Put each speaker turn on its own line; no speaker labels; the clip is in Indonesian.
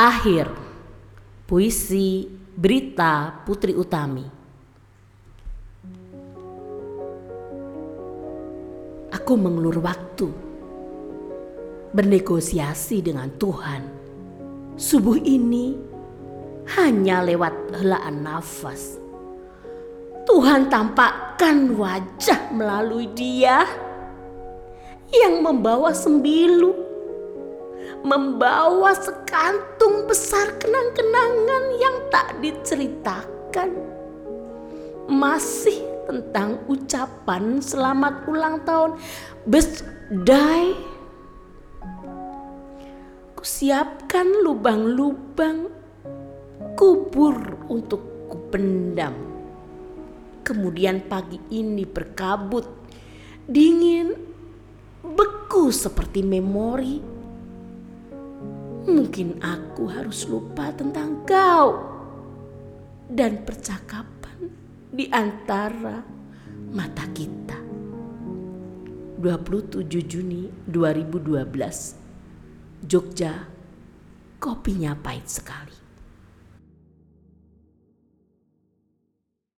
Akhir. Puisi Berita Putri Utami. Aku mengelur waktu. Bernegosiasi dengan Tuhan. Subuh ini hanya lewat helaan nafas. Tuhan tampakkan wajah melalui dia yang membawa sembilu membawa sekantung besar kenang-kenangan yang tak diceritakan. Masih tentang ucapan selamat ulang tahun birthday. Kusiapkan lubang-lubang kubur untuk kupendam. Kemudian pagi ini berkabut, dingin, beku seperti memori Mungkin aku harus lupa tentang kau dan percakapan di antara mata kita. 27 Juni 2012 Jogja kopinya pahit sekali.